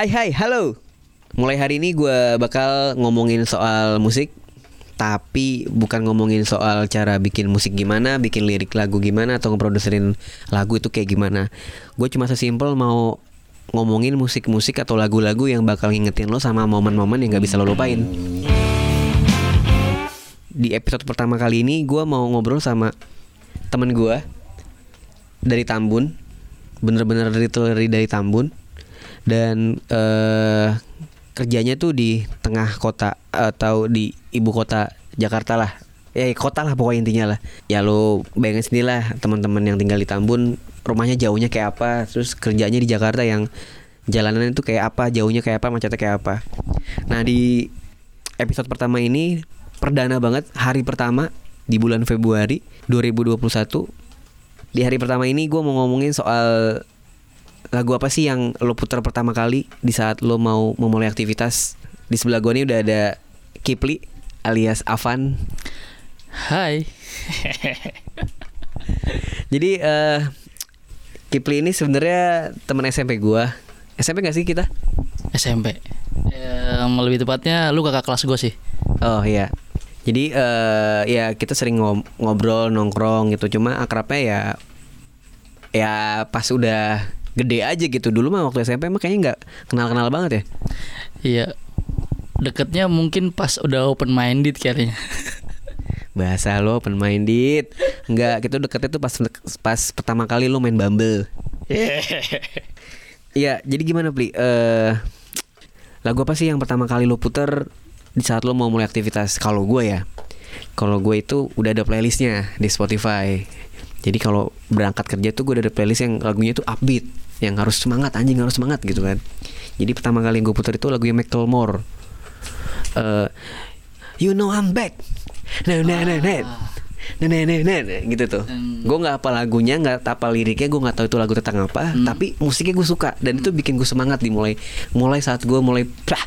Hai hai, halo. Mulai hari ini gue bakal ngomongin soal musik tapi bukan ngomongin soal cara bikin musik gimana, bikin lirik lagu gimana atau ngeproduserin lagu itu kayak gimana. Gue cuma sesimpel mau ngomongin musik-musik atau lagu-lagu yang bakal ngingetin lo sama momen-momen yang gak bisa lo lupain. Di episode pertama kali ini gue mau ngobrol sama temen gue dari Tambun, bener-bener literally dari Tambun dan eh kerjanya tuh di tengah kota atau di ibu kota Jakarta lah. Ya kota lah pokoknya intinya lah. Ya lo bayangin sendiri lah teman-teman yang tinggal di Tambun rumahnya jauhnya kayak apa. Terus kerjanya di Jakarta yang jalanan itu kayak apa jauhnya kayak apa macetnya kayak apa. Nah di episode pertama ini perdana banget hari pertama di bulan Februari 2021 di hari pertama ini gue mau ngomongin soal lagu apa sih yang lo putar pertama kali di saat lo mau memulai aktivitas di sebelah gue ini udah ada Kipli alias Avan Hai. jadi eh Kipli ini sebenarnya teman SMP gue SMP gak sih kita SMP. Em, lebih tepatnya lu kakak kelas gue sih. oh iya jadi eh ya kita sering ngobrol nongkrong gitu cuma akrabnya ya ya pas udah gede aja gitu dulu mah waktu SMP mah kayaknya nggak kenal kenal banget ya Iya. Deketnya mungkin pas udah open minded kayaknya. Bahasa lo open minded Enggak, kita deketnya tuh pas pas pertama kali lo main Bumble Iya, jadi gimana Pli? Eh lagu apa sih yang pertama kali lo puter di saat lo mau mulai aktivitas? Kalau gue ya Kalau gue itu udah ada playlistnya di Spotify Jadi kalau berangkat kerja tuh gue udah ada playlist yang lagunya tuh upbeat Yang harus semangat, anjing harus semangat gitu kan Jadi pertama kali yang gue puter itu lagunya Macklemore eh You know I'm back Nah nah nah nah Nah, nah, nah, gitu tuh. Hmm. Gue nggak apa lagunya, nggak apa liriknya, gue nggak tahu itu lagu tentang apa. Tapi musiknya gue suka dan itu bikin gue semangat dimulai. Mulai saat gue mulai, plah,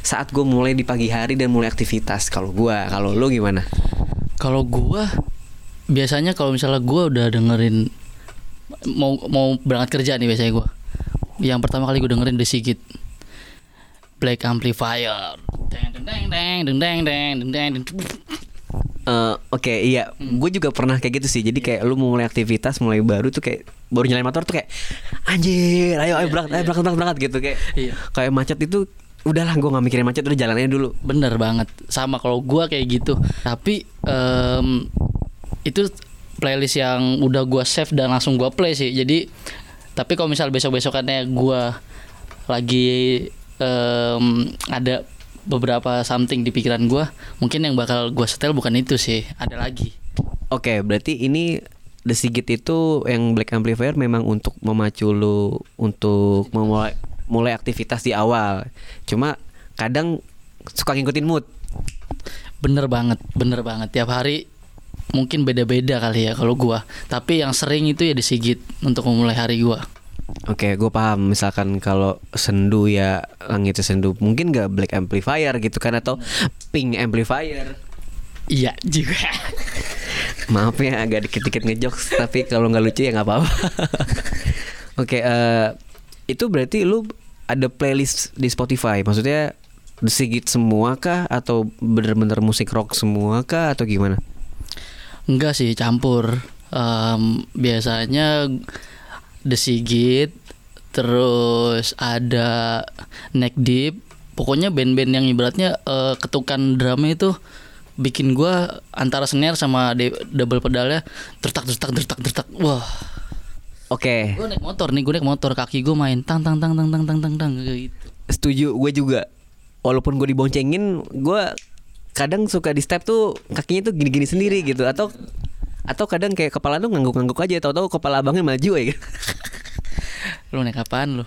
saat gue mulai di pagi hari dan mulai aktivitas. Kalau gue, kalau lo gimana? Kalau gua biasanya kalau misalnya gua udah dengerin mau mau berangkat kerja nih biasanya gua. Yang pertama kali gue dengerin The Sigit. Black Amplifier. Deng deng deng deng deng deng deng deng deng deng. Oke, iya, gue juga pernah kayak gitu sih. Jadi kayak lu mau mulai aktivitas, mulai baru tuh kayak baru nyalain motor tuh kayak anjir, ayo ayo berangkat, ayo berangkat, berangkat, berangkat gitu kayak. Iya. Kayak macet itu udahlah gue nggak mikirin macet udah jalannya dulu. Bener banget sama kalau gua kayak gitu tapi em, itu playlist yang udah gua save dan langsung gua play sih jadi tapi kalau misal besok besokannya gua lagi em, ada beberapa something di pikiran gua mungkin yang bakal gua setel bukan itu sih ada lagi Oke, berarti ini The Sigit itu yang Black Amplifier memang untuk memacu lu untuk memulai mulai aktivitas di awal. Cuma kadang suka ngikutin mood. bener banget bener banget tiap hari mungkin beda-beda kali ya kalau gua tapi yang sering itu ya disigit untuk memulai hari gua Oke, gue paham. Misalkan kalau sendu ya langitnya sendu, mungkin gak Black Amplifier gitu kan atau Pink Amplifier. iya juga Maaf ya agak dikit-dikit ngejokes, tapi kalau nggak lucu ya nggak apa-apa. Oke, eh, itu berarti lu ada playlist di Spotify, maksudnya Sigit semua kah atau bener-bener musik rock semua kah atau gimana? Enggak sih campur. Em, biasanya The Sigit, terus ada Neck Deep. Pokoknya band-band yang ibaratnya eh, ketukan drumnya itu bikin gua antara snare sama de- double pedalnya tertak tertak tertak tertak. Wah, Oke, gue naik motor nih, gue naik motor kaki gue main tang tang tang tang tang tang tang tang gitu. setuju gue juga. Walaupun gue diboncengin, gue kadang suka di step tuh kakinya tuh gini-gini sendiri gitu. Atau atau kadang kayak kepala tuh ngangguk-ngangguk aja. Tahu-tahu kepala abangnya maju ya Lu naik apaan lu?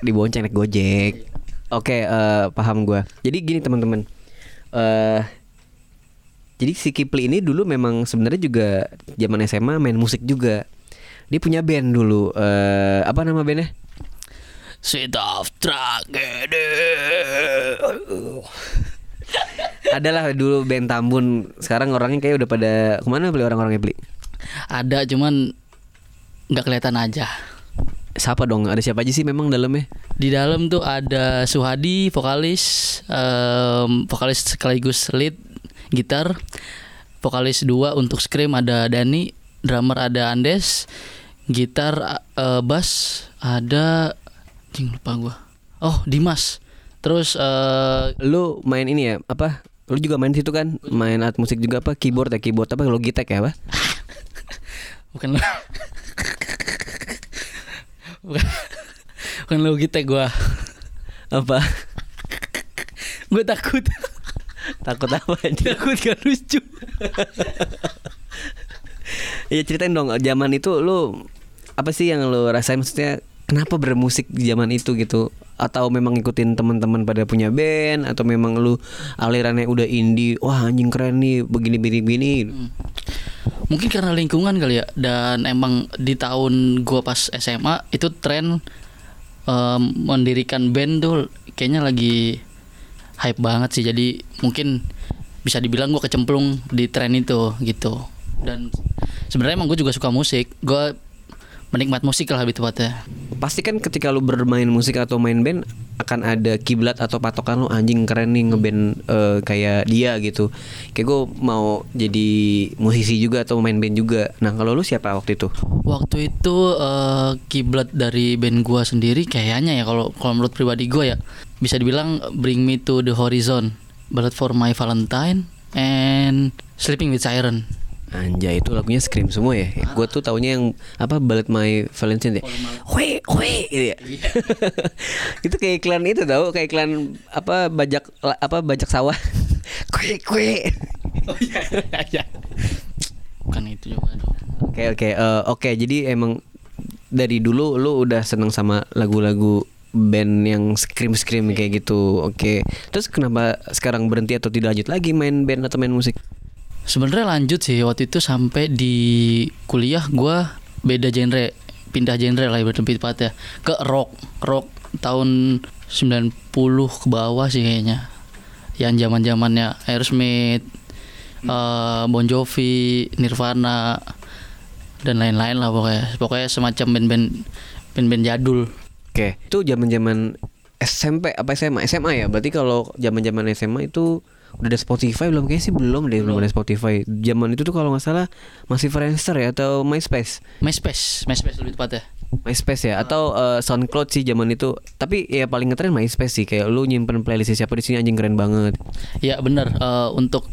dibonceng naik gojek. Oke eh, paham gua. Jadi gini teman-teman. Eh jadi si Kipli ini dulu memang sebenarnya juga zaman SMA main musik juga. Dia punya band dulu. Eh apa nama bandnya? Sweet of Tragedy. Adalah dulu band Tambun sekarang orangnya kayak udah pada ke mana beli orang-orangnya beli Ada cuman nggak kelihatan aja. Siapa dong? Ada siapa aja sih memang dalamnya? Di dalam tuh ada Suhadi vokalis, em, vokalis sekaligus lead gitar. Vokalis dua untuk Scream ada Dani, drummer ada Andes, gitar eh, bass ada Jing lupa gua. Oh, Dimas. Terus eh Lu main ini ya? Apa? Lu juga main situ kan? Main alat musik juga apa? Keyboard ya? Keyboard apa? Logitech ya apa? bukan lo. bukan, bukan Logitech gua. Apa? Gue takut. Takut apa takut gak lucu. Ya ceritain dong, zaman itu lu apa sih yang lu rasain maksudnya kenapa bermusik di zaman itu gitu? Atau memang ngikutin teman-teman pada punya band atau memang lu alirannya udah indie, wah anjing keren nih begini begini begini. Mungkin karena lingkungan kali ya dan emang di tahun gua pas SMA itu tren em, mendirikan band tuh kayaknya lagi hype banget sih. Jadi mungkin bisa dibilang gua kecemplung di tren itu gitu. Dan sebenarnya emang gue juga suka musik. Gua menikmat musik lah lebih tepatnya. Pasti kan ketika lu bermain musik atau main band akan ada kiblat atau patokan lu anjing keren nih ngeband eh, kayak dia gitu. Kayak gue mau jadi musisi juga atau main band juga. Nah kalau lu siapa waktu itu? Waktu itu eh, kiblat dari band gua sendiri kayaknya ya kalau kalau menurut pribadi gua ya bisa dibilang Bring Me to the Horizon, Ballad for My Valentine, and Sleeping with Siren. Anjay itu lagunya scream semua ya. Gue tuh taunya yang apa Ballet My Valentine deh. Weh, weh gitu ya. itu kayak iklan itu tau kayak iklan apa bajak apa bajak sawah. kue kue. Oh iya, iya. Bukan itu juga dong. Oke oke eh, oke jadi emang dari dulu lu udah seneng sama lagu-lagu band yang scream scream kayak gitu. Oke. Terus kenapa sekarang berhenti atau tidak lanjut lagi main band atau main musik? Sebenarnya lanjut sih waktu itu sampai di kuliah gua beda genre, pindah genre lah ibarat lebih tepatnya ke rock. Rock tahun 90 ke bawah sih kayaknya. Yang zaman-zamannya Aerosmith, eh, Bon Jovi, Nirvana dan lain-lain lah pokoknya. Pokoknya semacam band-band band-band jadul. Oke, itu zaman-zaman SMP apa SMA? SMA ya. Berarti kalau zaman-zaman SMA itu udah ada Spotify belum? Kayaknya sih belum deh, belum ada Spotify. Zaman itu tuh kalau nggak salah masih Friendster ya atau MySpace. MySpace, MySpace lebih tepatnya. MySpace ya atau eh, SoundCloud sih zaman itu. Tapi ya paling ngetren MySpace sih kayak lu nyimpen playlist siapa di sini anjing keren banget. Ya benar eh, untuk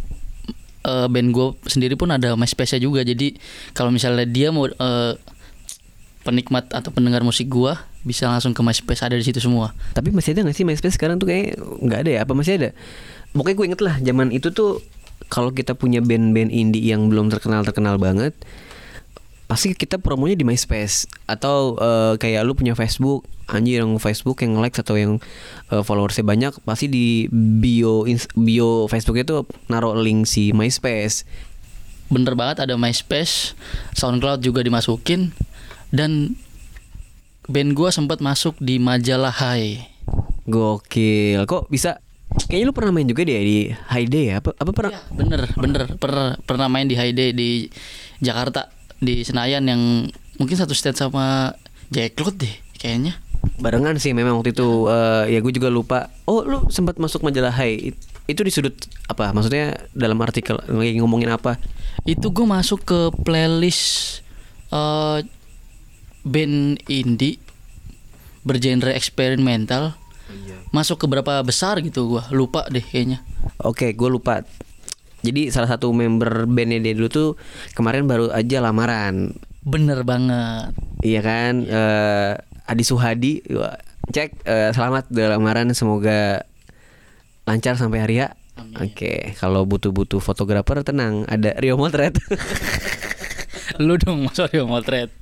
eh, band gue sendiri pun ada MySpace-nya juga. Jadi kalau misalnya dia mau eh, penikmat atau pendengar musik gua bisa langsung ke MySpace ada di situ semua. Tapi masih ada nggak sih MySpace sekarang tuh kayak nggak ada ya? Apa masih ada? Pokoknya gue inget lah zaman itu tuh kalau kita punya band-band indie yang belum terkenal terkenal banget, pasti kita promonya di MySpace atau eh, kayak lu punya Facebook, anjir yang Facebook yang likes atau yang eh, followersnya banyak, pasti di bio bio Facebook itu naruh link si MySpace. Bener banget ada MySpace, SoundCloud juga dimasukin dan band gua sempat masuk di majalah Hai. Gokil, kok bisa? Kayaknya lu pernah main juga deh di High Day ya? Apa, apa pernah? Iya, bener bener pernah pernah main di High Day di Jakarta di Senayan yang mungkin satu stage sama Jack Cloud deh kayaknya. Barengan sih memang waktu itu eh, ya gue juga lupa. Oh lu sempat masuk majalah It- itu di sudut apa? Maksudnya dalam artikel lagi ngomongin apa? Itu gue masuk ke playlist eh band indie bergenre eksperimental. Masuk ke berapa besar gitu gua lupa deh kayaknya. Oke gue lupa. Jadi salah satu member bandnya dia dulu tuh kemarin baru aja lamaran. Bener banget. Iya kan? Eh, Adi Suhadi cek eh, selamat udah lamaran semoga lancar sampai hari ya. Oke, kalau butuh-butuh fotografer tenang, ada Rio Motret. Lu dong Mas Aryo motret.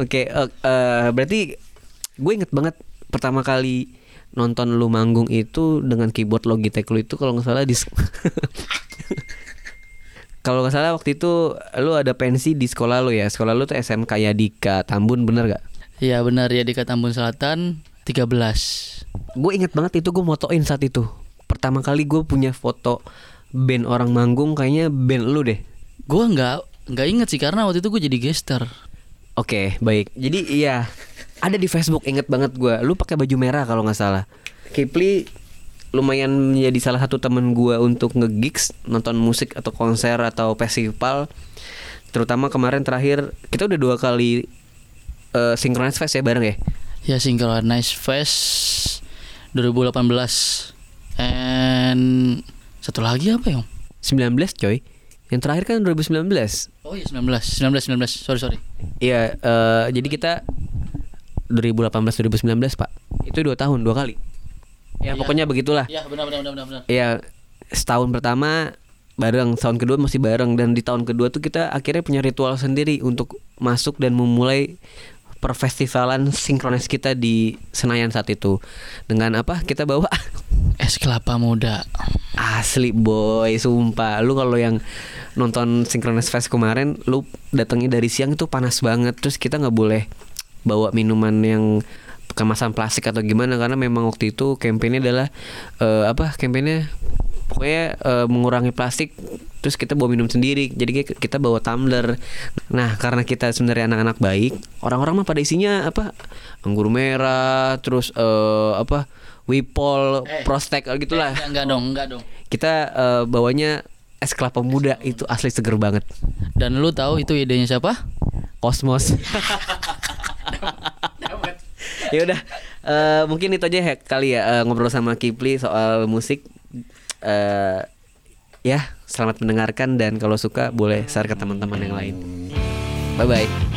Oke, eh, eh, berarti gue inget banget pertama kali nonton lu manggung itu dengan keyboard Logitech lu itu kalau nggak salah di kalau nggak salah waktu itu lu ada pensi di sekolah lu ya sekolah lu tuh SMK Yadika Tambun bener gak? Iya benar ya di Tambun Selatan 13. Gue inget banget itu gue motoin saat itu pertama kali gue punya foto band orang manggung kayaknya band lu deh. Gua nggak nggak inget sih karena waktu itu gue jadi gester. Oke, baik. Jadi iya, ada di Facebook inget banget gua. Lu pakai baju merah kalau nggak salah. Kipli lumayan menjadi salah satu temen gua untuk nge-gigs, nonton musik atau konser atau festival. Terutama kemarin terakhir kita udah dua kali uh, Synchronize Fest ya bareng ya. Ya Synchronize Fest 2018 And satu lagi apa ya? 19 coy. Yang terakhir kan 2019. Oh iya 19 19 19 Sorry sorry Iya, eh, jadi kita 2018 2019 pak. Itu dua tahun dua kali. Ya Iya. pokoknya begitulah. Ya benar benar benar benar. Iya, setahun pertama bareng, tahun kedua masih bareng dan di tahun kedua tuh kita akhirnya punya ritual sendiri untuk masuk dan memulai perfestivalan sinkronis kita di Senayan saat itu. Dengan apa? Kita bawa Es kelapa muda asli boy, sumpah. Lu kalau yang nonton Synchronous Fest kemarin, lu datangnya dari siang itu panas banget. Terus kita nggak boleh bawa minuman yang kemasan plastik atau gimana karena memang waktu itu kampanye adalah eh, apa? Kampanye pokoknya eh, mengurangi plastik terus kita bawa minum sendiri jadi kita bawa tumbler nah karena kita sebenarnya anak-anak baik orang-orang mah pada isinya apa anggur merah terus eh, apa wipol Eh. prostek gitulah Enggak, enggak dong enggak dong kita eh, bawanya es kelapa muda itu asli seger banget Dan lu tahu itu idenya siapa? kosmos ya udah eh, mungkin itu aja ya kali ya eh, ngobrol sama Kipli soal musik. Eh ya selamat mendengarkan dan kalau suka boleh share ke teman-teman yang lain. Bye bye